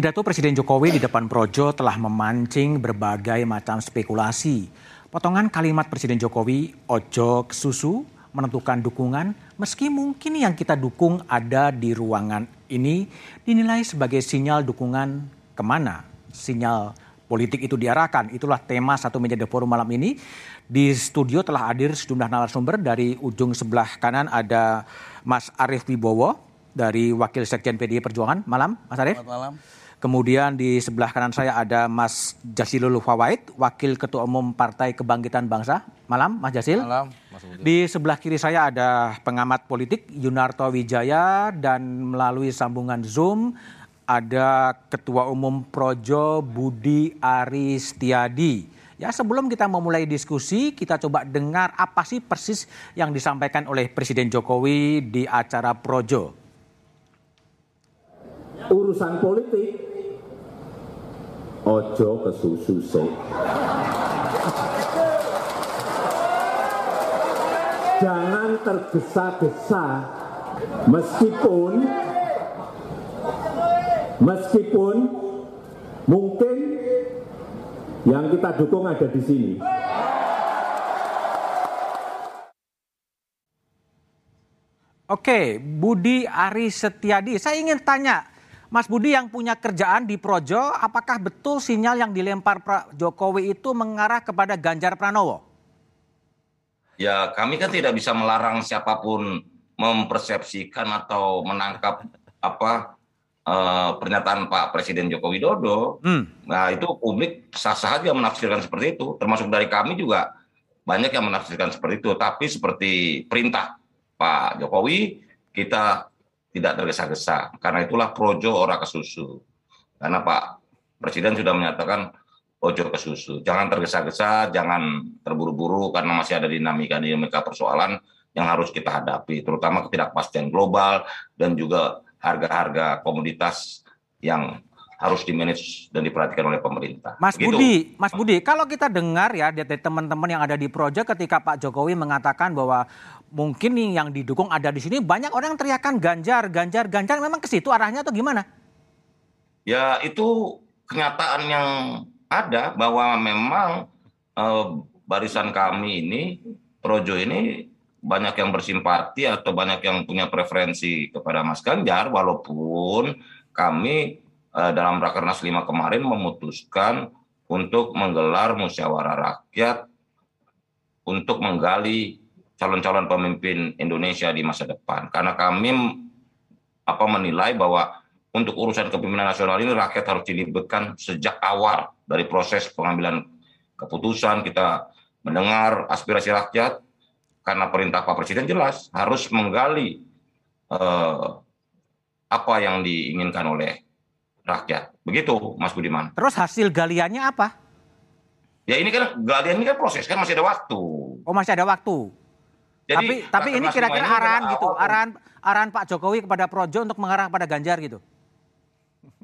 Pidato Presiden Jokowi di depan Projo telah memancing berbagai macam spekulasi. Potongan kalimat Presiden Jokowi, ojo susu, menentukan dukungan, meski mungkin yang kita dukung ada di ruangan ini, dinilai sebagai sinyal dukungan ke mana sinyal politik itu diarahkan. Itulah tema satu meja The Forum malam ini. Di studio telah hadir sejumlah narasumber dari ujung sebelah kanan ada Mas Arief Wibowo dari Wakil Sekjen PDI Perjuangan. Malam, Mas Arief. Selamat malam. Kemudian di sebelah kanan saya ada Mas Jasilul Fawait, Wakil Ketua Umum Partai Kebangkitan Bangsa. Malam, Mas Jasil. Malam, Mas Budi. Di sebelah kiri saya ada pengamat politik Yunarto Wijaya dan melalui sambungan Zoom ada Ketua Umum Projo Budi Aristiadi. Ya sebelum kita memulai diskusi, kita coba dengar apa sih persis yang disampaikan oleh Presiden Jokowi di acara Projo. Urusan politik ojo ke susu sih. Jangan tergesa-gesa meskipun meskipun mungkin yang kita dukung ada di sini. Oke, Budi Ari Setiadi, saya ingin tanya, Mas Budi yang punya kerjaan di Projo, apakah betul sinyal yang dilempar Pak Jokowi itu mengarah kepada Ganjar Pranowo? Ya, kami kan tidak bisa melarang siapa pun mempersepsikan atau menangkap apa uh, pernyataan Pak Presiden Joko Widodo. Hmm. Nah, itu publik sah-sah saja menafsirkan seperti itu, termasuk dari kami juga banyak yang menafsirkan seperti itu. Tapi seperti perintah Pak Jokowi, kita tidak tergesa-gesa. Karena itulah projo ora kesusu. Karena Pak Presiden sudah menyatakan ojo kesusu. Jangan tergesa-gesa, jangan terburu-buru karena masih ada dinamika-dinamika persoalan yang harus kita hadapi, terutama ketidakpastian global dan juga harga-harga komoditas yang harus dimanage dan diperhatikan oleh pemerintah. Mas gitu. Budi, Mas Budi, kalau kita dengar ya dari teman-teman yang ada di proyek ketika Pak Jokowi mengatakan bahwa mungkin nih yang didukung ada di sini banyak orang yang teriakan Ganjar, Ganjar, Ganjar memang ke situ arahnya atau gimana? Ya itu kenyataan yang ada bahwa memang eh, barisan kami ini Projo ini banyak yang bersimpati atau banyak yang punya preferensi kepada Mas Ganjar walaupun kami eh, dalam Rakernas 5 kemarin memutuskan untuk menggelar musyawarah rakyat untuk menggali calon-calon pemimpin Indonesia di masa depan. Karena kami apa menilai bahwa untuk urusan kepemimpinan nasional ini rakyat harus dilibatkan sejak awal dari proses pengambilan keputusan kita mendengar aspirasi rakyat karena perintah Pak Presiden jelas harus menggali eh, apa yang diinginkan oleh rakyat. Begitu Mas Budiman. Terus hasil galiannya apa? Ya ini kan galian ini kan proses kan masih ada waktu. Oh masih ada waktu. Jadi, tapi tapi ini kira-kira arahan gitu, arahan arahan Pak Jokowi kepada Projo untuk mengarah pada Ganjar gitu.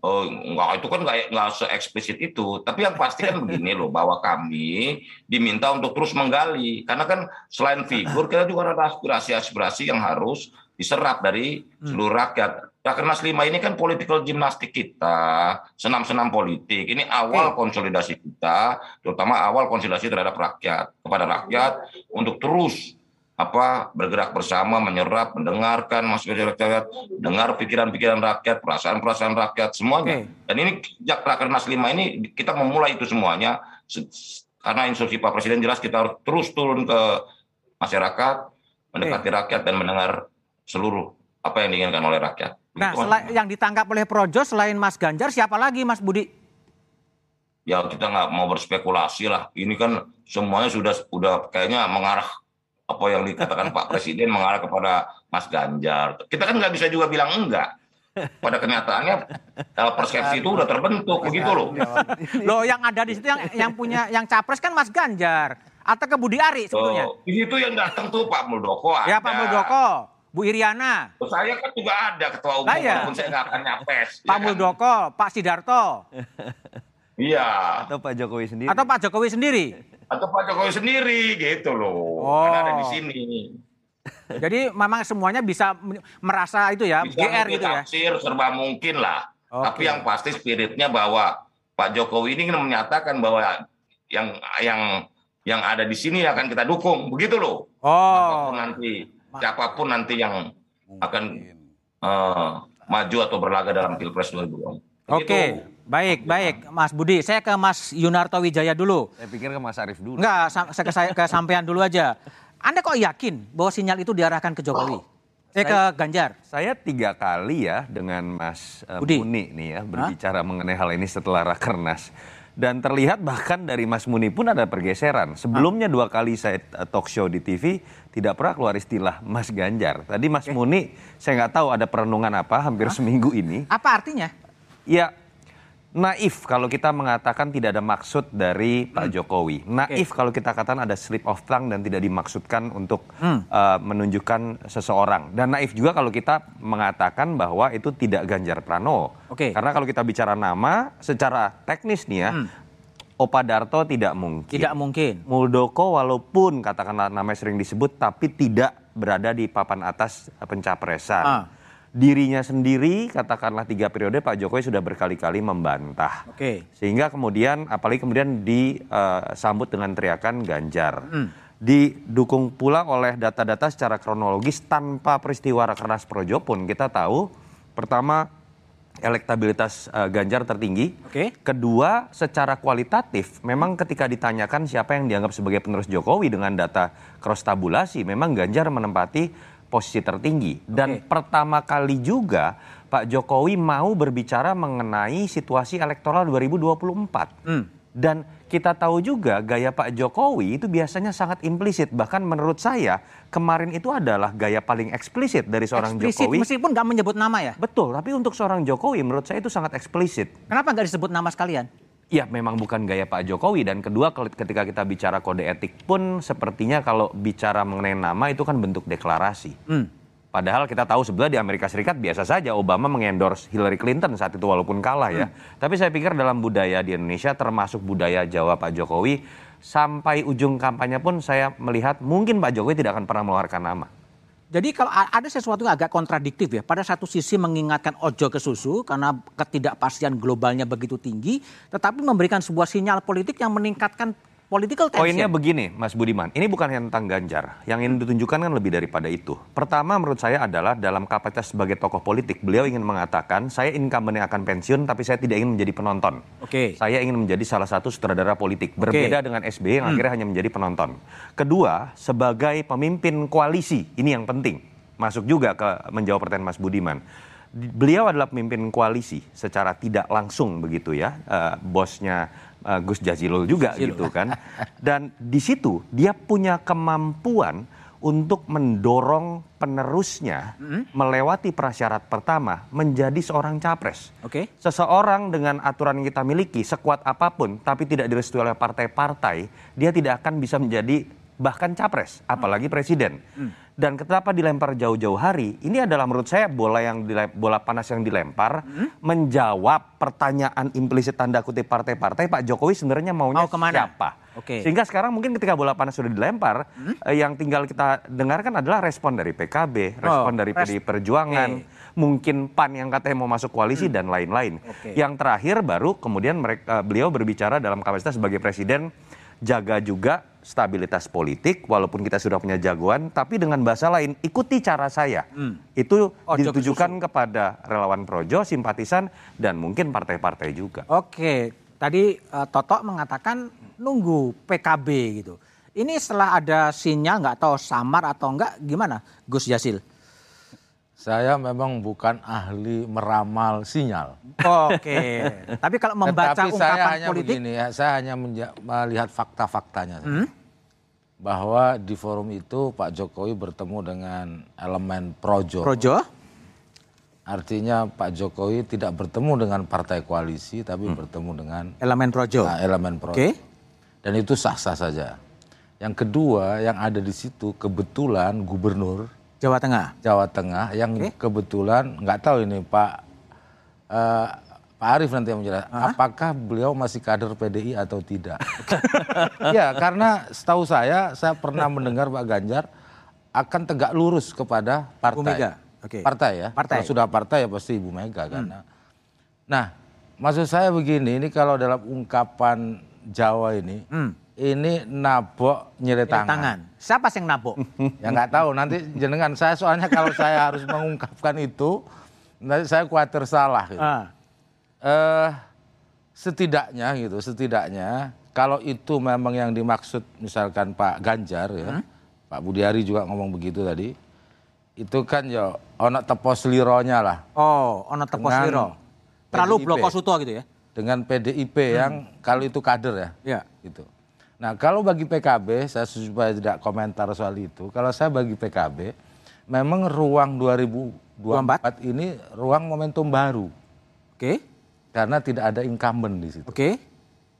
Oh, enggak itu kan enggak enggak se-eksplisit itu. Tapi yang pasti kan begini loh bahwa kami diminta untuk terus menggali karena kan selain figur kita juga ada aspirasi-aspirasi yang harus diserap dari hmm. seluruh rakyat. Rakernas lima ini kan political gimnastik kita, senam-senam politik. Ini awal konsolidasi kita, terutama awal konsolidasi terhadap rakyat, kepada rakyat untuk terus apa bergerak bersama menyerap mendengarkan masukan rakyat dengar pikiran-pikiran rakyat perasaan-perasaan rakyat semuanya okay. dan ini sejak rakernas lima ini kita memulai itu semuanya karena instruksi Pak Presiden jelas kita harus terus turun ke masyarakat mendekati okay. rakyat dan mendengar seluruh apa yang diinginkan oleh rakyat. Nah, selain yang ditangkap oleh Projo selain Mas Ganjar siapa lagi Mas Budi? Ya kita nggak mau berspekulasi lah. Ini kan semuanya sudah sudah kayaknya mengarah apa yang dikatakan Pak Presiden mengarah kepada Mas Ganjar. Kita kan nggak bisa juga bilang enggak. Pada kenyataannya persepsi itu udah terbentuk begitu loh. Loh yang ada di situ yang yang punya yang capres kan Mas Ganjar atau ke Budi Ari sebetulnya. Oh, di situ yang datang tuh Pak Muldoko ada. Ya Pak Muldoko. Bu Iriana. Oh, saya kan juga ada ketua umum, nah, ya. walaupun saya nggak akan nyapres. Pak ya kan? Muldoko, Pak Sidarto. Iya. Atau Pak Jokowi sendiri. Atau Pak Jokowi sendiri atau Pak Jokowi sendiri gitu loh. Oh. Kan ada di sini. Jadi memang semuanya bisa merasa itu ya, bisa GR gitu ya. Tafsir serba mungkin lah. Tapi yang pasti spiritnya bahwa Pak Jokowi ini menyatakan bahwa yang yang yang ada di sini akan kita dukung, begitu loh. Oh. Apa pun nanti siapa pun nanti yang akan eh, maju atau berlaga dalam Pilpres 2024. Oke, baik, baik, Mas Budi. Saya ke Mas Yunarto Wijaya dulu. Saya pikir ke Mas Arief dulu. Enggak, sa- saya ke, saya ke sampean dulu aja. Anda kok yakin bahwa sinyal itu diarahkan ke Jokowi? Eh ke Ganjar? Saya tiga kali ya dengan Mas eh, Budi. Muni nih ya berbicara mengenai hal ini setelah Rakernas. Dan terlihat bahkan dari Mas Muni pun ada pergeseran. Sebelumnya dua kali saya eh, talk show di TV tidak pernah keluar istilah Mas Ganjar. Tadi Mas Muni saya nggak tahu ada perenungan apa hampir seminggu ini. Apa artinya? Ya naif kalau kita mengatakan tidak ada maksud dari Pak Jokowi. Naif kalau kita katakan ada slip of tongue dan tidak dimaksudkan untuk uh, menunjukkan seseorang. Dan naif juga kalau kita mengatakan bahwa itu tidak Ganjar Pranowo. Oke. Karena kalau kita bicara nama secara teknis nih ya, Opa Darto tidak mungkin. Tidak mungkin. Muldoko walaupun katakanlah namanya sering disebut tapi tidak berada di papan atas pencapresan. Ah. Dirinya sendiri katakanlah tiga periode Pak Jokowi sudah berkali-kali membantah. Oke. Sehingga kemudian apalagi kemudian disambut dengan teriakan Ganjar. Hmm. Didukung pula oleh data-data secara kronologis tanpa peristiwa Rakernas Projo pun kita tahu pertama elektabilitas eh, Ganjar tertinggi. Oke. Kedua, secara kualitatif, memang ketika ditanyakan siapa yang dianggap sebagai penerus Jokowi dengan data cross tabulasi, memang Ganjar menempati posisi tertinggi. Dan Oke. pertama kali juga Pak Jokowi mau berbicara mengenai situasi elektoral 2024. Hmm. Dan kita tahu juga gaya Pak Jokowi itu biasanya sangat implisit. Bahkan menurut saya kemarin itu adalah gaya paling eksplisit dari seorang Eksplisit Jokowi. meskipun nggak menyebut nama ya. Betul, tapi untuk seorang Jokowi menurut saya itu sangat eksplisit. Kenapa nggak disebut nama sekalian? Ya memang bukan gaya Pak Jokowi dan kedua ketika kita bicara kode etik pun sepertinya kalau bicara mengenai nama itu kan bentuk deklarasi. Hmm. Padahal kita tahu sebenarnya di Amerika Serikat biasa saja Obama mengendorse Hillary Clinton saat itu walaupun kalah ya. Tapi saya pikir dalam budaya di Indonesia termasuk budaya Jawa Pak Jokowi sampai ujung kampanye pun saya melihat mungkin Pak Jokowi tidak akan pernah mengeluarkan nama. Jadi kalau ada sesuatu yang agak kontradiktif ya, pada satu sisi mengingatkan ojo ke susu karena ketidakpastian globalnya begitu tinggi, tetapi memberikan sebuah sinyal politik yang meningkatkan political tension. Poinnya begini, Mas Budiman, ini bukan hanya tentang Ganjar. Yang ingin ditunjukkan kan lebih daripada itu. Pertama menurut saya adalah dalam kapasitas sebagai tokoh politik, beliau ingin mengatakan, saya incumbent yang akan pensiun, tapi saya tidak ingin menjadi penonton. Oke. Saya ingin menjadi salah satu sutradara politik. Berbeda dengan SBY yang akhirnya hanya menjadi penonton. Kedua, sebagai pemimpin koalisi, ini yang penting. Masuk juga ke menjawab pertanyaan Mas Budiman. Di- Beliau adalah pemimpin koalisi secara tidak langsung begitu ya, eh, bosnya eh, Gus Jazilul juga gitu kan. Dan di situ dia punya kemampuan untuk mendorong penerusnya melewati prasyarat pertama menjadi seorang capres. Oke. Seseorang dengan aturan yang kita miliki sekuat apa pun tapi tidak direstui oleh partai-partai, dia tidak akan bisa menjadi bahkan capres, apalagi presiden. Dan kenapa dilempar jauh-jauh hari? Ini adalah menurut saya bola yang dile- bola panas yang dilempar menjawab pertanyaan implisit tanda kutip partai-partai Pak Jokowi sebenarnya maunya Mau ke mana? siapa? Oke. Sehingga sekarang mungkin ketika bola panas sudah dilempar, eh, yang tinggal kita dengarkan adalah respon dari PKB, respon Oh, dari res- PDI Perjuangan, mungkin PAN yang katanya mau masuk koalisi dan lain-lain. Oke. Yang terakhir baru kemudian mereka beliau berbicara dalam kapasitas sebagai presiden jaga juga stabilitas politik walaupun kita sudah punya jagoan tapi dengan bahasa lain ikuti cara saya. Itu Ojo ditujukan kepada relawan Projo, simpatisan dan mungkin partai-partai juga. Oke, tadi eh, Toto mengatakan nunggu PKB gitu. Ini setelah ada sinyal nggak tahu samar atau enggak gimana Gus Jasil? Saya memang bukan ahli meramal sinyal. Oke, tapi kalau membaca Tetapi saya ungkapan hanya politik, begini ya, saya hanya melihat fakta-faktanya. Hmm? Bahwa di forum itu Pak Jokowi bertemu dengan elemen projo. Projo, Artinya Pak Jokowi tidak bertemu dengan partai koalisi, tapi Hmm. bertemu dengan elemen Projo. nah, elemen projo. Oke. Dan itu sah-sah saja. Yang kedua, yang ada di situ kebetulan gubernur Jawa Tengah. Jawa Tengah yang Oke. kebetulan nggak tahu ini Pak eh, Pak Arief nanti yang menjelaskan apakah beliau masih kader PDI atau tidak. ya karena setahu saya saya pernah mendengar Pak Ganjar akan tegak lurus kepada Bu Mega. partai. Oke. Partai ya. Partai. Kalau sudah partai ya pasti Ibu Mega karena Nah, maksud saya begini, ini kalau dalam ungkapan Jawa ini, ini nabok Dari tangan. tangan. Siapa sih yang nabok? Ya nggak tahu nanti jenengan saya soalnya kalau saya harus mengungkapkan itu nanti saya khawatir salah. Gitu. Ah, Eh, setidaknya gitu, setidaknya kalau itu memang yang dimaksud misalkan Pak Ganjar ya, Pak Budiari juga ngomong begitu tadi, itu kan ya ono tepos lironya lah Oh, ono tepos liro. Terlalu bloko suto gitu ya? dengan PDIP yang kalau itu kader ya. Ya. gitu. Nah kalau bagi PKB, saya supaya tidak komentar soal itu. Kalau saya bagi PKB, memang ruang 2024 ini ruang momentum baru Oke, karena tidak ada incumbent di situ. oke.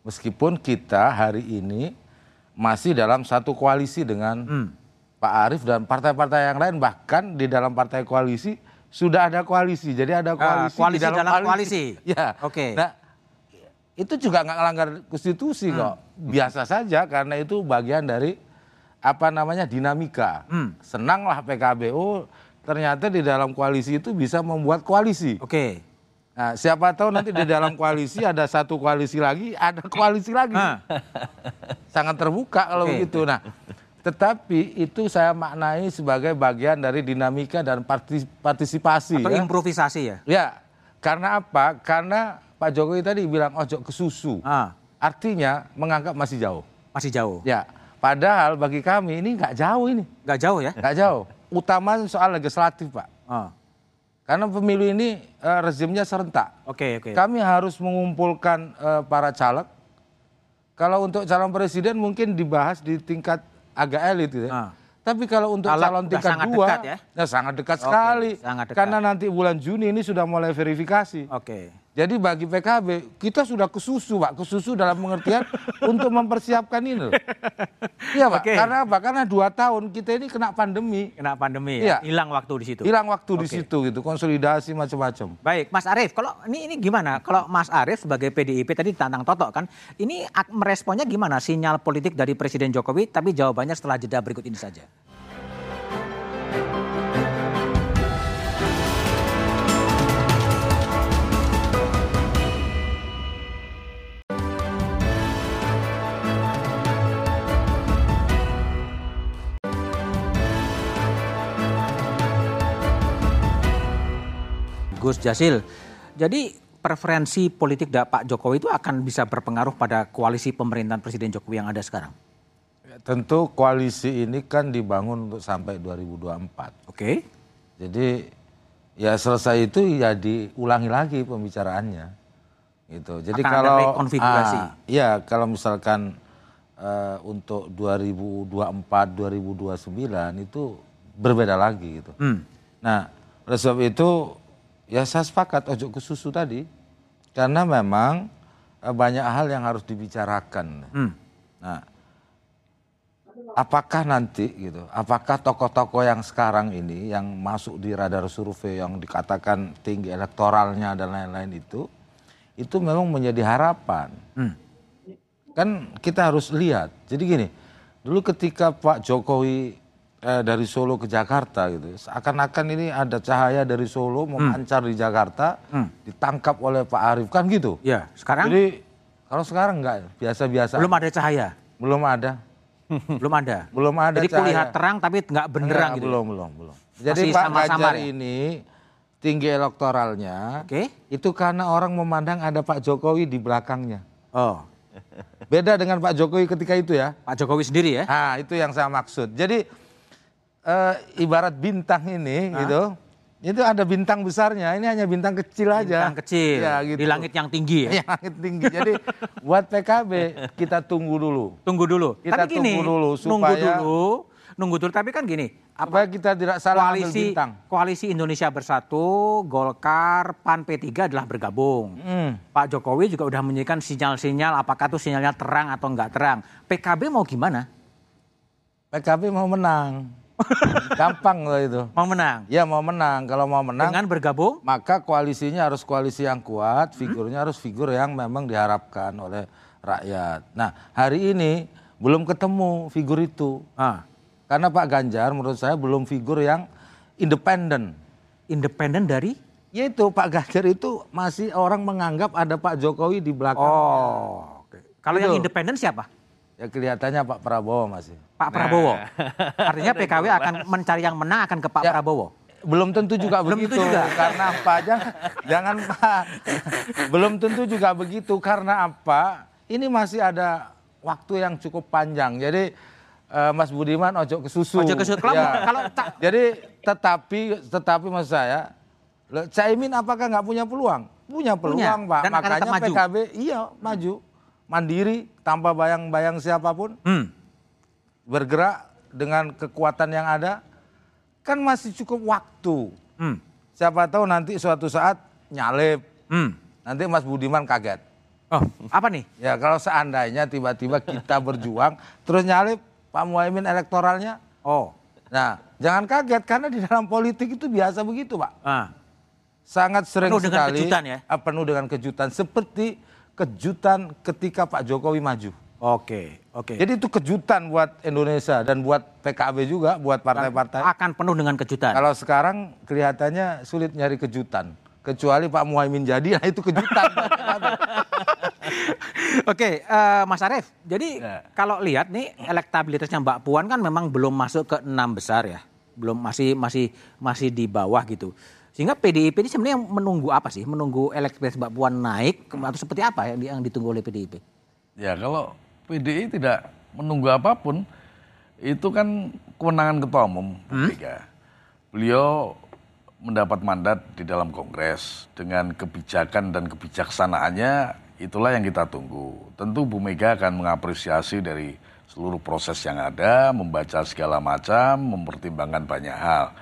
Meskipun kita hari ini masih dalam satu koalisi dengan Hmm. Pak Arief dan partai-partai yang lain, bahkan di dalam partai koalisi sudah ada koalisi. Jadi ada koalisi, koalisi di dalam, dalam koalisi. Ya. Oke. Nah itu juga nggak melanggar konstitusi Hmm. kok. Biasa saja karena itu bagian dari apa namanya dinamika. Hmm. Senanglah PKBU ternyata di dalam koalisi itu bisa membuat koalisi. Oke. Nah, siapa tahu nanti di dalam koalisi ada satu koalisi lagi, ada koalisi lagi. Ah. Sangat terbuka kalau Oke. begitu. Nah, tetapi itu saya maknai sebagai bagian dari dinamika dan partis- partisipasi. Atau ya. improvisasi ya? Ya, karena apa? Karena Pak Jokowi tadi bilang ojo ke susu. Ah, Artinya menganggap masih jauh. masih jauh. Ya, padahal bagi kami ini nggak jauh ini, Nggak jauh ya? nggak jauh. Utama soal legislatif Pak. Ah, Karena pemilu ini eh, rezimnya serentak. Oke, oke. Kami harus mengumpulkan eh, para caleg. Kalau untuk calon presiden mungkin dibahas di tingkat agak elit gitu ya. Ah. Tapi kalau untuk Caleg calon tingkat sangat dua, dekat ya? sangat dekat Oke, sekali. sangat dekat. Karena nanti bulan Juni ini sudah mulai verifikasi. Oke. Jadi bagi PKB kita sudah kesusu pak, kesusu dalam pengertian untuk mempersiapkan ini loh. Iya pak, Oke. karena apa? Karena dua tahun kita ini kena pandemi, Kena pandemi Iya. ya? Hilang waktu di situ. hilang waktu di Oke. situ gitu, konsolidasi macam-macam. Baik, Mas Arief, kalau ini ini gimana? Kalau Mas Arief sebagai PDIP tadi tantang Toto kan, ini meresponnya gimana? Sinyal politik dari Presiden Jokowi, tapi jawabannya setelah jeda berikut ini saja. Gus Jasil, jadi preferensi politik Pak Jokowi itu akan bisa berpengaruh pada koalisi pemerintahan Presiden Jokowi yang ada sekarang. Ya, Tentu koalisi ini kan dibangun untuk sampai 2024. Oke. Jadi ya selesai itu ya diulangi lagi pembicaraannya. Gitu. Jadi Akan kalau rekonfigurasi. Ah, ya kalau misalkan eh, untuk 2024 2029 itu berbeda lagi gitu. Hmm. Nah, oleh sebab itu ya saya sepakat ojo ke susu tadi karena memang eh, banyak hal yang harus dibicarakan. Hmm. Nah, apakah nanti gitu, apakah tokoh-tokoh yang sekarang ini yang masuk di radar survei yang dikatakan tinggi elektoralnya dan lain-lain itu, itu memang menjadi harapan. Hmm. Kan kita harus lihat. Jadi gini, dulu ketika Pak Jokowi eh, dari Solo ke Jakarta gitu, seakan-akan ini ada cahaya dari Solo memancar di Jakarta, Hmm. ditangkap oleh Pak Arief kan gitu. Ya, sekarang Jadi kalau sekarang enggak, biasa-biasa. belum ada cahaya, belum ada. belum ada. Belum ada Jadi kulihat terang tapi nggak benderang Enggak, gitu. Belum, belum, belum. Jadi Masih Pak Ganjar ya? ini tinggi elektoralnya Oke. itu karena orang memandang ada Pak Jokowi di belakangnya. Oh, Beda dengan Pak Jokowi ketika itu ya. Pak Jokowi sendiri ya? Nah, itu yang saya maksud. Jadi eh, ibarat bintang ini gitu. Itu ada bintang besarnya, ini hanya bintang kecil aja. Bintang kecil Ya, gitu. di langit yang tinggi ya. Yang langit tinggi. Jadi buat PKB kita tunggu dulu. Tunggu dulu. Kita tapi gini, tunggu dulu nunggu supaya- dulu, nunggu dulu. Tapi kan gini, Supaya kita tidak salah ambil koalisi bintang. koalisi Indonesia Bersatu, Golkar, Pan P3 adalah bergabung. Hmm. Pak Jokowi juga udah menunjukkan sinyal-sinyal apakah itu sinyalnya terang atau enggak terang. PKB mau gimana? PKB mau menang. Gampang loh itu. Mau menang Ya mau menang. Kalau mau menang, dengan bergabung? maka koalisinya harus koalisi yang kuat, figurnya harus figur yang memang diharapkan oleh rakyat. Nah hari ini belum ketemu figur itu. Ah, Karena Pak Ganjar menurut saya belum figur yang independen. independen dari Ya itu Pak Ganjar itu masih orang menganggap ada Pak Jokowi di belakang. Oh. Kalau yang Itu. independen siapa? Ya kelihatannya Pak Prabowo masih. Pak Prabowo. Artinya PKW akan mencari yang menang akan ke Pak Ya. Prabowo. Belum tentu juga Belum begitu. tentu juga. Karena apa? Jangan, jangan Pak. Belum tentu juga begitu. Karena apa? Ini masih ada waktu yang cukup panjang. Jadi eh, Mas Budiman ojo ke susu. Ojo ke susu. Kalau- Ya. kalau tak- Jadi tetapi tetapi maksud saya Caimin apakah nggak punya peluang? Punya peluang, Pak. Dan Makanya. PKB iya maju. Mandiri tanpa bayang-bayang siapa pun Hmm. bergerak dengan kekuatan yang ada kan masih cukup waktu. Hmm. Siapa tahu nanti suatu saat nyalip. Hmm. Nanti Mas Budiman kaget. Oh, apa nih? Ya kalau seandainya tiba-tiba kita berjuang terus nyalip Pak Muhaimin elektoralnya. Oh. Nah, jangan kaget karena di dalam politik itu biasa begitu, Pak. Ah. Sangat sering Penuh dengan sekali kejutan ya? ah, penuh dengan kejutan seperti kejutan ketika Pak Jokowi maju. Oke, oke. Jadi itu kejutan buat Indonesia dan buat PKB juga, buat partai-partai. akan penuh dengan kejutan. Kalau sekarang kelihatannya sulit nyari kejutan. Kecuali Pak Muhaimin jadi, nah itu kejutan. Oke, eh, Mas Arief. Jadi Ya. kalau lihat nih elektabilitasnya Mbak Puan kan memang belum masuk ke enam besar ya, belum masih masih masih di bawah gitu. Sehingga PDIP ini sebenarnya menunggu apa sih? Menunggu elektabilitas Mbak Puan naik atau seperti apa yang, yang ditunggu oleh PDIP? Ya kalau PDI tidak menunggu apa pun, itu kan kewenangan ketua umum Mega. Beliau mendapat mandat di dalam kongres dengan kebijakan dan kebijaksanaannya itulah yang kita tunggu. Tentu Bu Mega akan mengapresiasi dari seluruh proses yang ada, membaca segala macam, mempertimbangkan banyak hal.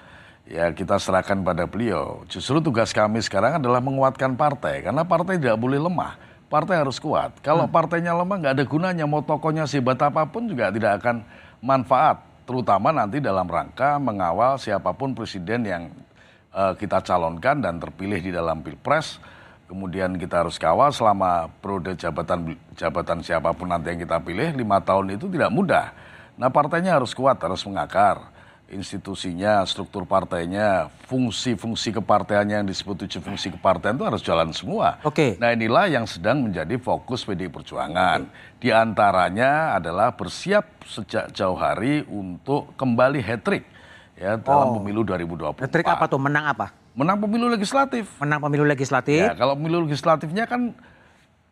Ya kita serahkan pada beliau. Justru tugas kami sekarang adalah menguatkan partai karena partai tidak boleh lemah. Partai harus kuat. Kalau partainya lemah nggak ada gunanya. Mau tokonya sehebat apa pun juga tidak akan manfaat. Terutama nanti dalam rangka mengawal siapa pun presiden yang eh, kita calonkan dan terpilih di dalam pilpres. Kemudian kita harus kawal selama periode jabatan jabatan siapa pun nanti yang kita pilih lima tahun itu tidak mudah. Nah partainya harus kuat, harus mengakar institusinya, struktur partainya, fungsi-fungsi kepartaiannya yang disebut tujuh fungsi kepartaian itu harus jalan semua. Oke. Nah inilah yang sedang menjadi fokus PDI Perjuangan. Di antaranya adalah bersiap sejak jauh hari untuk kembali hat-trick ya dalam pemilu 2024. Trik apa tuh? Menang apa? Menang pemilu legislatif. Menang pemilu legislatif. Ya, kalau pemilu legislatifnya kan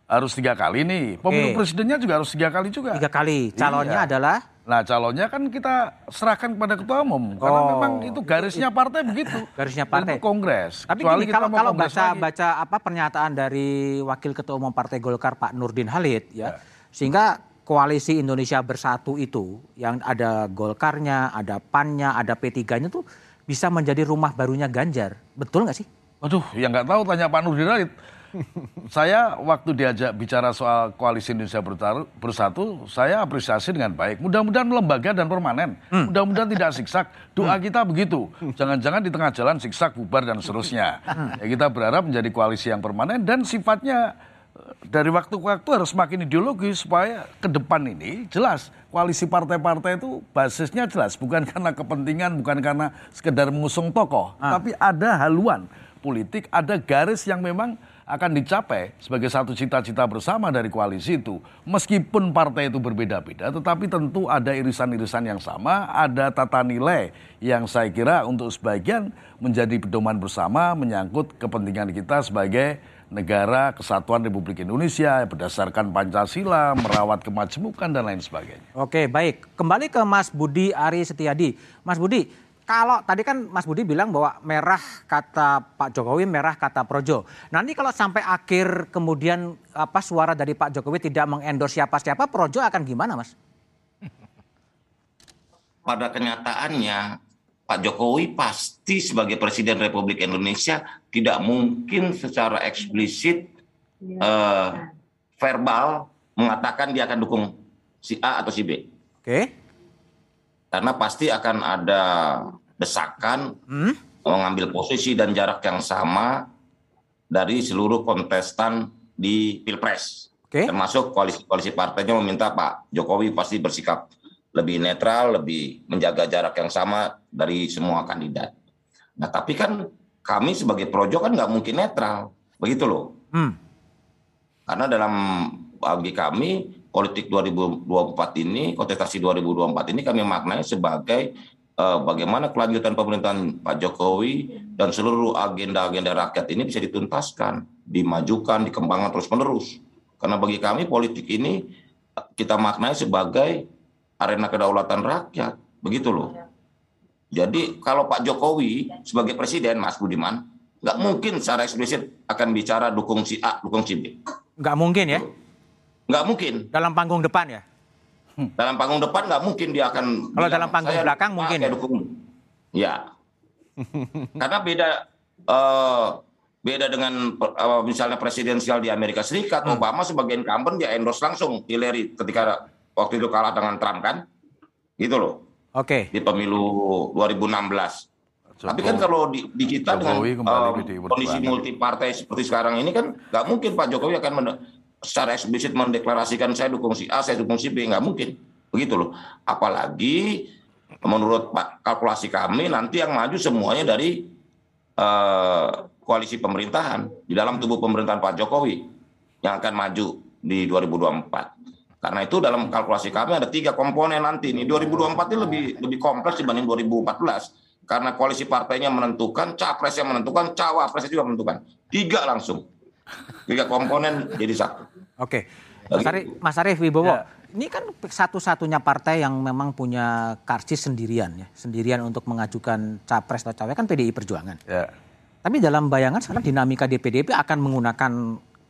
harus tiga kali nih. Pemilu Oke. presidennya juga harus tiga kali juga. Tiga kali. Calonnya Iya. adalah Nah calonnya kan kita serahkan kepada ketua umum karena Oh. memang itu garisnya partai begitu. Garisnya partai. itu kongres. Tapi Kecuali gini, kita kalau kongres baca lagi. baca apa pernyataan dari Wakil Ketua Umum Partai Golkar Pak Nurdin Halid ya, sehingga koalisi Indonesia Bersatu itu yang ada Golkarnya, ada PAN-nya, ada P3-nya tuh bisa menjadi rumah barunya Ganjar. Betul nggak sih? Waduh, yang nggak tahu tanya Pak Nurdin Halid. Saya waktu diajak bicara soal koalisi Indonesia Bersatu, saya apresiasi dengan baik. Mudah-mudahan lembaga dan permanen. Mudah-mudahan tidak siksak. Doa kita begitu. Jangan-jangan di tengah jalan siksak, bubar dan seterusnya. Ya, kita berharap menjadi koalisi yang permanen dan sifatnya eh, dari waktu ke waktu harus semakin ideologis supaya ke depan ini jelas koalisi partai-partai itu basisnya jelas bukan karena kepentingan bukan karena sekedar mengusung tokoh tapi ada haluan politik ada garis yang memang akan dicapai sebagai satu cita-cita bersama dari koalisi itu meskipun partai itu berbeda-beda tetapi tentu ada irisan-irisan yang sama ada tata nilai yang saya kira untuk sebagian menjadi pedoman bersama menyangkut kepentingan kita sebagai negara kesatuan Republik Indonesia berdasarkan Pancasila, merawat kemajemukan dan lain sebagainya. Oke, baik. Kembali ke Mas Budi Ari Setiadi. Mas Budi, kalau tadi kan Mas Budi bilang bahwa merah kata Pak Jokowi, merah kata Projo. Nanti kalau sampai akhir kemudian apa suara dari Pak Jokowi tidak mengendorse siapa-siapa, Projo akan gimana, Mas? pada kenyataannya Pak Jokowi pasti sebagai Presiden Republik Indonesia tidak mungkin secara eksplisit eh, verbal mengatakan dia akan dukung si A atau si B. Oke. Karena pasti akan ada desakan Hmm? mengambil posisi dan jarak yang sama dari seluruh kontestan di Pilpres. Oke. Termasuk koalisi-koalisi partainya meminta Pak Jokowi pasti bersikap lebih netral, lebih menjaga jarak yang sama dari semua kandidat. Nah, tapi kan kami sebagai projo kan nggak mungkin netral, begitu loh. Hmm. Karena dalam bagi kami politik 2024 ini, kontestasi 2024 ini kami maknai sebagai uh, bagaimana kelanjutan pemerintahan Pak Jokowi dan seluruh agenda-agenda rakyat ini bisa dituntaskan, dimajukan, dikembangkan terus-menerus. Karena bagi kami politik ini kita maknai sebagai arena kedaulatan rakyat, begitu loh. Jadi kalau Pak Jokowi sebagai presiden, Mas Budiman, nggak mungkin secara eksplisit akan bicara dukung si A, dukung si B. Nggak mungkin ya? Nggak mungkin. Dalam panggung depan ya? Dalam panggung depan nggak mungkin dia akan. Kalau dalam panggung "Saya belakang mungkin saya ya?" dukung. Ya. Karena beda eh, beda dengan eh, misalnya presidensial di Amerika Serikat, Hmm. Obama sebagai incumbent dia endorse langsung Hillary ketika waktu itu kalah dengan Trump kan, gitu loh Oke. di pemilu 2016. Tapi kan kalau di, di kita Jokowi dengan kembali eh, kondisi multi partai seperti sekarang ini kan nggak mungkin Pak Jokowi akan secara eksplisit mendeklarasikan saya dukung si A, saya dukung si B, nggak mungkin. Begitu loh. Apalagi menurut Pak kalkulasi kami nanti yang maju semuanya dari eh, koalisi pemerintahan di dalam tubuh pemerintahan Pak Jokowi yang akan maju di 2024. Karena itu dalam kalkulasi kami ada tiga komponen nanti. Nih 2024 ini lebih lebih kompleks dibanding 2014 karena koalisi partainya menentukan, capresnya menentukan, cawapresnya juga menentukan. Tiga langsung. Tiga komponen jadi satu. Oke. Mas Arief, Mas Arief Wibowo, ini kan satu-satunya partai yang memang punya karcis sendirian ya, sendirian untuk mengajukan capres atau cawek kan PDI Perjuangan. Ya. Tapi dalam bayangan sekarang dinamika di PDIP akan menggunakan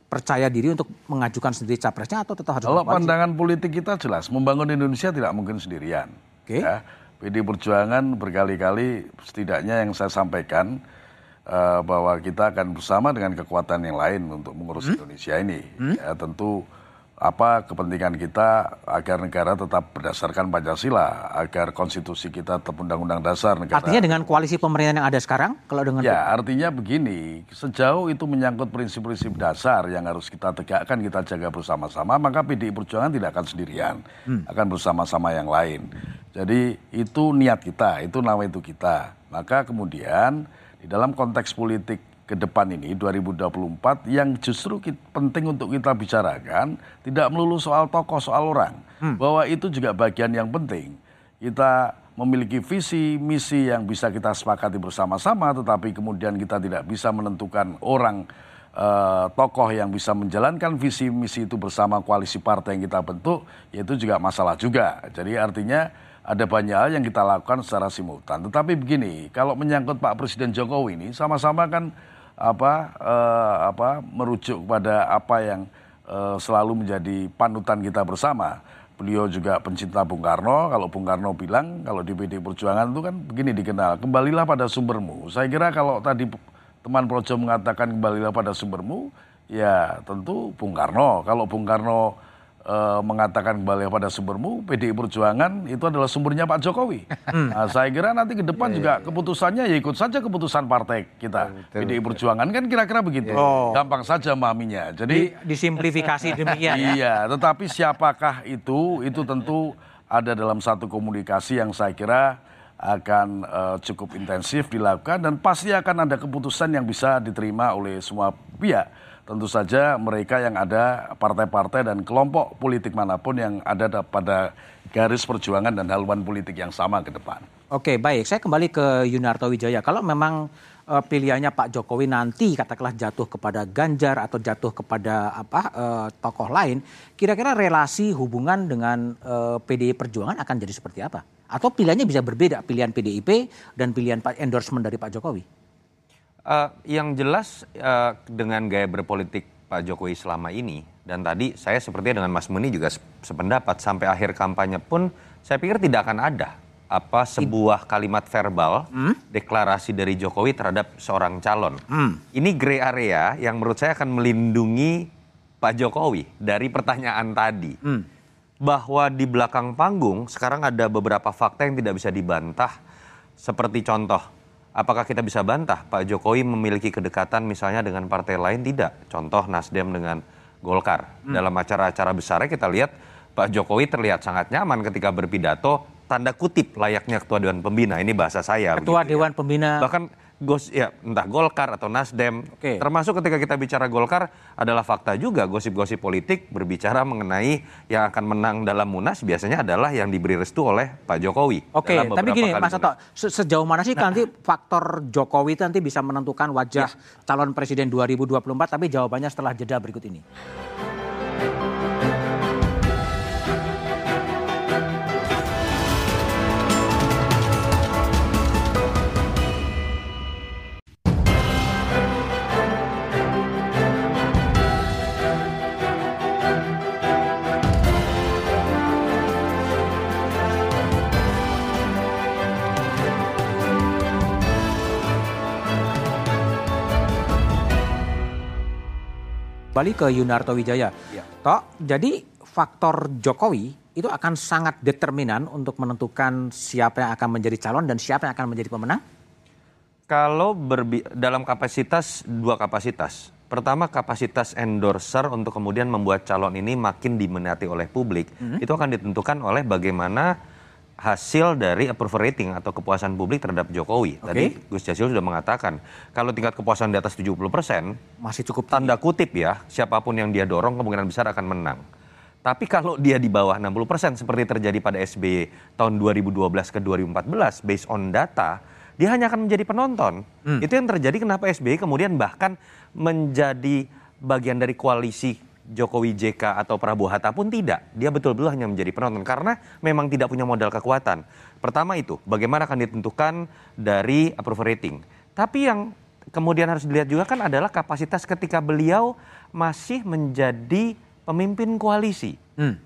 percaya diri untuk mengajukan sendiri capresnya atau tetap harus Kalau pandangan politik kita jelas, membangun Indonesia tidak mungkin sendirian. Oke. Ya, PD Perjuangan berkali-kali setidaknya yang saya sampaikan eh, bahwa kita akan bersama dengan kekuatan yang lain untuk mengurus Indonesia ini. Ya, tentu apa kepentingan kita agar negara tetap berdasarkan Pancasila, agar konstitusi kita tetap undang-undang dasar negara. Artinya dengan koalisi pemerintahan yang ada sekarang, kalau dengan Ya, artinya begini, sejauh itu menyangkut prinsip-prinsip dasar yang harus kita tegakkan, kita jaga bersama-sama, maka PDI Perjuangan tidak akan sendirian, akan bersama-sama yang lain. Jadi itu niat kita, itu nama itu kita. Maka kemudian di dalam konteks politik ke depan ini 2024 yang justru ki- penting untuk kita bicarakan tidak melulu soal tokoh, soal orang. Bahwa itu juga bagian yang penting. Kita memiliki visi, misi yang bisa kita sepakati bersama-sama, tetapi kemudian kita tidak bisa menentukan orang eh, tokoh yang bisa menjalankan visi misi itu bersama koalisi partai yang kita bentuk, yaitu juga masalah juga. Jadi artinya ada banyak hal yang kita lakukan secara simultan. Tetapi begini, kalau menyangkut Pak Presiden Jokowi ini sama-sama kan apa eh, apa merujuk pada apa yang eh, selalu menjadi panutan kita bersama. Beliau juga pencinta Bung Karno. Kalau Bung Karno bilang kalau di PD Perjuangan itu kan begini dikenal, kembalilah pada sumbermu. Saya kira kalau tadi teman Projo mengatakan kembalilah pada sumbermu, ya tentu Bung Karno. Kalau Bung Karno eh, mengatakan kembali pada sumbermu, PDI Perjuangan itu adalah sumbernya Pak Jokowi. Nah, saya kira nanti ke depan juga keputusannya ya ikut saja keputusan partai kita. PDI Perjuangan kan kira-kira begitu. Gampang saja memahaminya. Jadi di, disimplifikasi demikian ya? Iya, tetapi siapakah itu? Itu tentu ada dalam satu komunikasi yang saya kira akan eh, cukup intensif dilakukan dan pasti akan ada keputusan yang bisa diterima oleh semua pihak. Tentu saja mereka yang ada partai-partai dan kelompok politik mana pun yang ada da- pada garis perjuangan dan haluan politik yang sama ke depan. Oke, baik. Saya kembali ke Yunarto Wijaya. Kalau memang eh, pilihannya Pak Jokowi nanti katakanlah jatuh kepada Ganjar atau jatuh kepada apa eh, tokoh lain, kira-kira relasi hubungan dengan eh, PDI Perjuangan akan jadi seperti apa? Atau pilihannya bisa berbeda, pilihan PDIP dan pilihan endorsement dari Pak Jokowi? Eh, yang jelas eh, dengan gaya berpolitik Pak Jokowi selama ini dan tadi saya sepertinya dengan Mas Muni juga sep- sependapat sampai akhir kampanye pun saya pikir tidak akan ada apa sebuah kalimat verbal deklarasi dari Jokowi terhadap seorang calon. Ini gray area yang menurut saya akan melindungi Pak Jokowi dari pertanyaan tadi. Bahwa di belakang panggung sekarang ada beberapa fakta yang tidak bisa dibantah seperti contoh Apakah kita bisa bantah Pak Jokowi memiliki kedekatan misalnya dengan partai lain? Tidak. Contoh Nasdem dengan Golkar. Dalam acara-acara besarnya kita lihat Pak Jokowi terlihat sangat nyaman ketika berpidato, tanda kutip layaknya Ketua Dewan Pembina. Ini bahasa saya. Ketua ya. Dewan Pembina Bahkan gos ya entah Golkar atau Nasdem. Oke. Termasuk ketika kita bicara Golkar adalah fakta juga gosip-gosip politik berbicara mengenai yang akan menang dalam Munas biasanya adalah yang diberi restu oleh Pak Jokowi. Oke, tapi gini Mas. Toto, se- sejauh mana sih nanti faktor Jokowi itu nanti bisa menentukan wajah calon presiden 2024, tapi jawabannya setelah jeda berikut ini. Balik ke Yunarto Wijaya. Tok, jadi faktor Jokowi itu akan sangat determinan untuk menentukan siapa yang akan menjadi calon dan siapa yang akan menjadi pemenang? Kalau berbi- dalam kapasitas dua kapasitas. Pertama kapasitas endorser untuk kemudian membuat calon ini makin diminati oleh publik. Itu akan ditentukan oleh bagaimana hasil dari approval rating atau kepuasan publik terhadap Jokowi. Tadi Gus Jazil sudah mengatakan kalau tingkat kepuasan di atas 70% Masih cukup tanda kutip ya, siapa pun yang dia dorong kemungkinan besar akan menang. Tapi kalau dia di bawah 60% seperti terjadi pada SBY tahun 2012 ke 2014 based on data, dia hanya akan menjadi penonton. Itu yang terjadi kenapa SBY kemudian bahkan menjadi bagian dari koalisi Jokowi JK atau Prabowo Hatta pun tidak. Dia betul-betul hanya menjadi penonton karena memang tidak punya modal kekuatan. Pertama itu, bagaimana akan ditentukan dari approval rating. Tapi yang kemudian harus dilihat juga kan adalah kapasitas ketika beliau masih menjadi pemimpin koalisi. Hmm.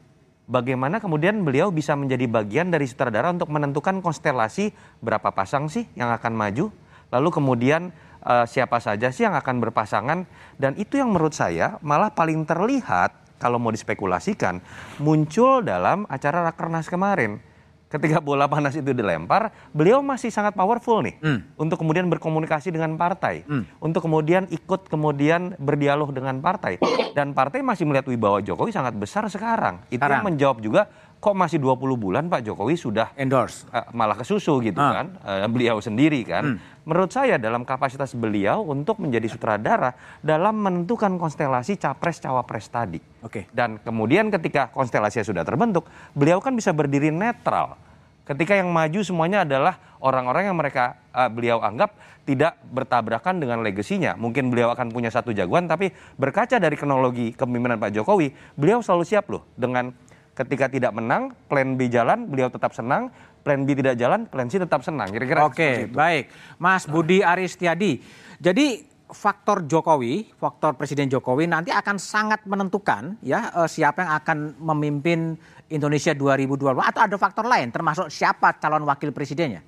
Bagaimana kemudian beliau bisa menjadi bagian dari sutradara untuk menentukan konstelasi berapa pasang sih yang akan maju, lalu kemudian eh, siapa saja sih yang akan berpasangan, dan itu yang menurut saya malah paling terlihat kalau mau dispekulasikan muncul dalam acara rakernas kemarin. Ketika bola panas itu dilempar, beliau masih sangat powerful nih untuk kemudian berkomunikasi dengan partai, untuk kemudian ikut kemudian berdialog dengan partai, dan partai masih melihat wibawa Jokowi sangat besar sekarang. Itu yang Sekarang. menjawab juga kok masih 20 bulan Pak Jokowi sudah Endorse. eh, malah ke susu gitu Ah. kan eh, beliau sendiri kan menurut saya dalam kapasitas beliau untuk menjadi sutradara dalam menentukan konstelasi capres cawapres tadi Oke. dan kemudian ketika konstelasinya sudah terbentuk beliau kan bisa berdiri netral ketika yang maju semuanya adalah orang-orang yang mereka eh, beliau anggap tidak bertabrakan dengan legasinya mungkin beliau akan punya satu jagoan tapi berkaca dari kronologi kepemimpinan Pak Jokowi beliau selalu siap loh dengan ketika tidak menang, plan B jalan, beliau tetap senang, plan B tidak jalan, plan C tetap senang. Kira-kira Oke, seperti itu. baik. Mas Budi Aristiadi. Jadi faktor Jokowi, faktor Presiden Jokowi nanti akan sangat menentukan ya eh, siapa yang akan memimpin Indonesia 2024 atau ada faktor lain termasuk siapa calon wakil presidennya?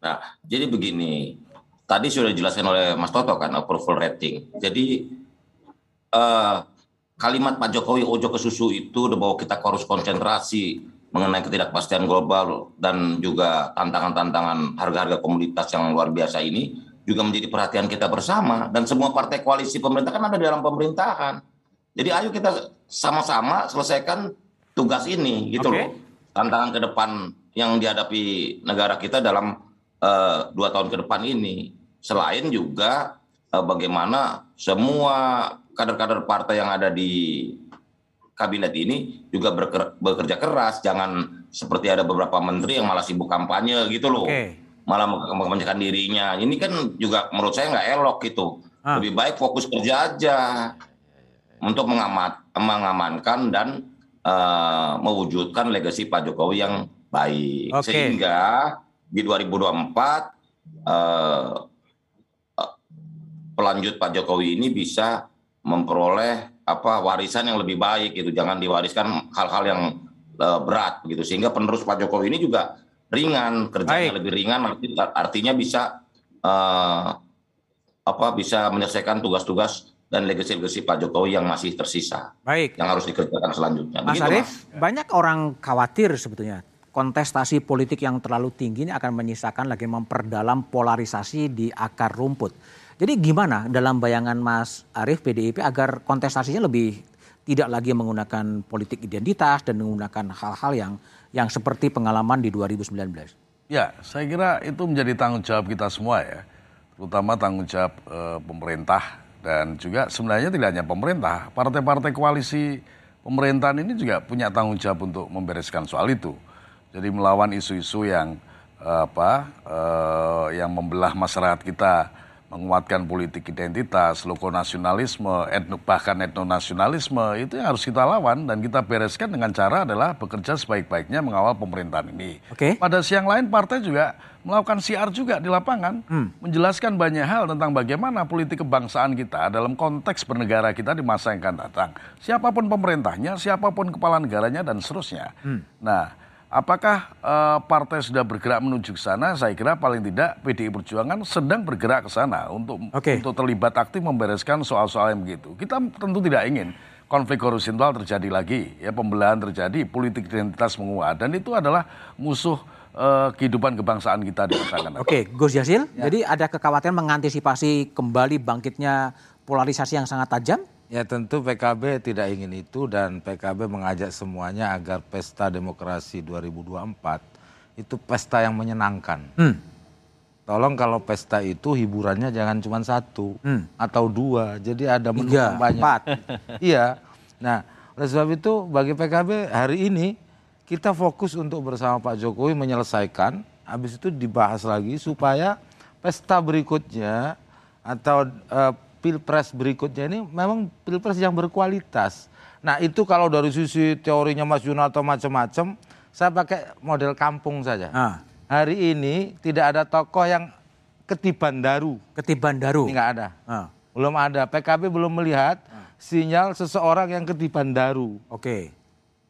Nah, jadi begini. Tadi sudah dijelaskan oleh Mas Toto kan approval rating. Jadi eh, kalimat Pak Jokowi ojo ke susu itu bahwa kita harus konsentrasi mengenai ketidakpastian global dan juga tantangan-tantangan harga-harga komoditas yang luar biasa ini juga menjadi perhatian kita bersama dan semua partai koalisi pemerintah kan ada di dalam pemerintahan. Jadi ayo kita sama-sama selesaikan tugas ini gitu Oke. loh. Tantangan ke depan yang dihadapi negara kita dalam eh, dua tahun ke depan ini. Selain juga eh, bagaimana semua kader-kader partai yang ada di kabinet ini juga berker- bekerja keras, jangan seperti ada beberapa menteri yang malah sibuk kampanye gitu loh, Oke. malah mengkampanyekan dirinya. Ini kan juga menurut saya nggak elok gitu. Ah. Lebih baik fokus kerja aja untuk mengamat, mengamankan dan eh, mewujudkan legasi Pak Jokowi yang baik, Oke. sehingga di 2024 eh, pelanjut Pak Jokowi ini bisa memperoleh apa warisan yang lebih baik gitu jangan diwariskan hal-hal yang eh, berat gitu sehingga penerus Pak Jokowi ini juga ringan kerjanya Baik. lebih ringan arti- artinya bisa eh, apa bisa menyelesaikan tugas-tugas dan legasi-legasi Pak Jokowi yang masih tersisa Baik. yang harus dikerjakan selanjutnya Mas Begitu, Arief, banyak orang khawatir sebetulnya kontestasi politik yang terlalu tinggi ini akan menyisakan lagi memperdalam polarisasi di akar rumput. Jadi gimana dalam bayangan Mas Arief PDIP agar kontestasinya lebih tidak lagi menggunakan politik identitas dan menggunakan hal-hal yang yang seperti pengalaman di 2019. Ya, saya kira itu menjadi tanggung jawab kita semua ya. terutama tanggung jawab eh, pemerintah dan juga sebenarnya tidak hanya pemerintah, partai-partai koalisi pemerintahan ini juga punya tanggung jawab untuk membereskan soal itu. Jadi melawan isu-isu yang eh, apa eh, yang membelah masyarakat kita, menguatkan politik identitas, loko nasionalisme, etno, bahkan etnonasionalisme itu yang harus kita lawan dan kita bereskan dengan cara adalah bekerja sebaik-baiknya mengawal pemerintahan ini. Oke. Pada siang lain partai juga melakukan siar juga di lapangan, menjelaskan banyak hal tentang bagaimana politik kebangsaan kita dalam konteks bernegara kita di masa yang akan datang. Siapa pun pemerintahnya, siapa pun kepala negaranya dan seterusnya. Nah, apakah eh, partai sudah bergerak menuju ke sana? Saya kira paling tidak PDI Perjuangan sedang bergerak ke sana untuk Oke. untuk terlibat aktif membereskan soal-soal yang begitu. Kita tentu tidak ingin konflik horizontal terjadi lagi, ya pembelahan terjadi, politik identitas menguat dan itu adalah musuh eh, kehidupan kebangsaan kita di masa. Oke, Gus Jasil, jadi ada kekhawatiran mengantisipasi kembali bangkitnya polarisasi yang sangat tajam? Ya tentu PKB tidak ingin itu dan PKB mengajak semuanya agar pesta demokrasi 2024 itu pesta yang menyenangkan. Hmm. Tolong kalau pesta itu hiburannya jangan cuma satu Hmm. atau dua, jadi ada menu Tiga, banyak. empat. iya. Nah, oleh sebab itu bagi PKB hari ini kita fokus untuk bersama Pak Jokowi menyelesaikan, habis itu dibahas lagi supaya pesta berikutnya atau eh, pilpres berikutnya ini memang pilpres yang berkualitas. Nah itu kalau dari sisi teorinya Mas Yunarto macam-macam, saya pakai model kampung saja. Ah. Hari ini tidak ada tokoh yang ketiban daru. Ketiban Daru. Ini nggak ada. Ah, Belum ada. PKB belum melihat sinyal seseorang yang ketiban daru. Oke.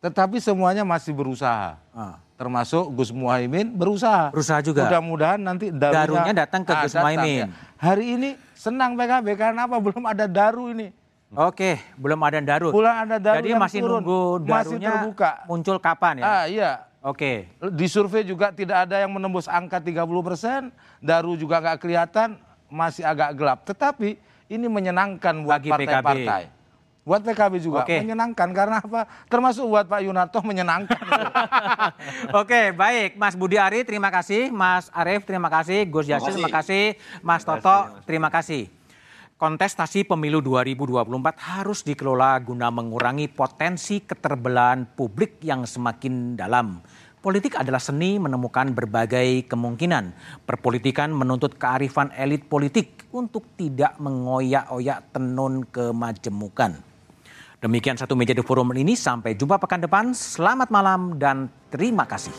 Tetapi semuanya masih berusaha. Ah. Termasuk Gus Muhaimin berusaha. Berusaha juga. Mudah-mudahan nanti darunya, Darunya datang ke Gus datang, Muhaimin. ya. Hari ini senang PKB karena apa? Belum ada daru ini. Oke, belum ada Daru. Belum ada Daru Jadi yang masih turun. nunggu Masih Darunya terbuka. muncul kapan ya? Ah iya. Oke. Di survei juga tidak ada yang menembus angka 30 persen. Daru juga nggak kelihatan, masih agak gelap. Tetapi ini menyenangkan buat partai-partai. Buat PKB juga Oke. menyenangkan karena apa? Termasuk buat Pak Yunarto menyenangkan. Oke, baik. Mas Budi Ari, terima kasih. Mas Arief, terima kasih. Gus Yasin, terima kasih. Mas Toto, terima kasih. Kontestasi pemilu 2024 harus dikelola guna mengurangi potensi keterbelahan publik yang semakin dalam. Politik adalah seni menemukan berbagai kemungkinan. Perpolitikan menuntut kearifan elit politik untuk tidak mengoyak-oyak tenun kemajemukan. Demikian satu meja di forum ini. Sampai jumpa pekan depan. Selamat malam dan terima kasih.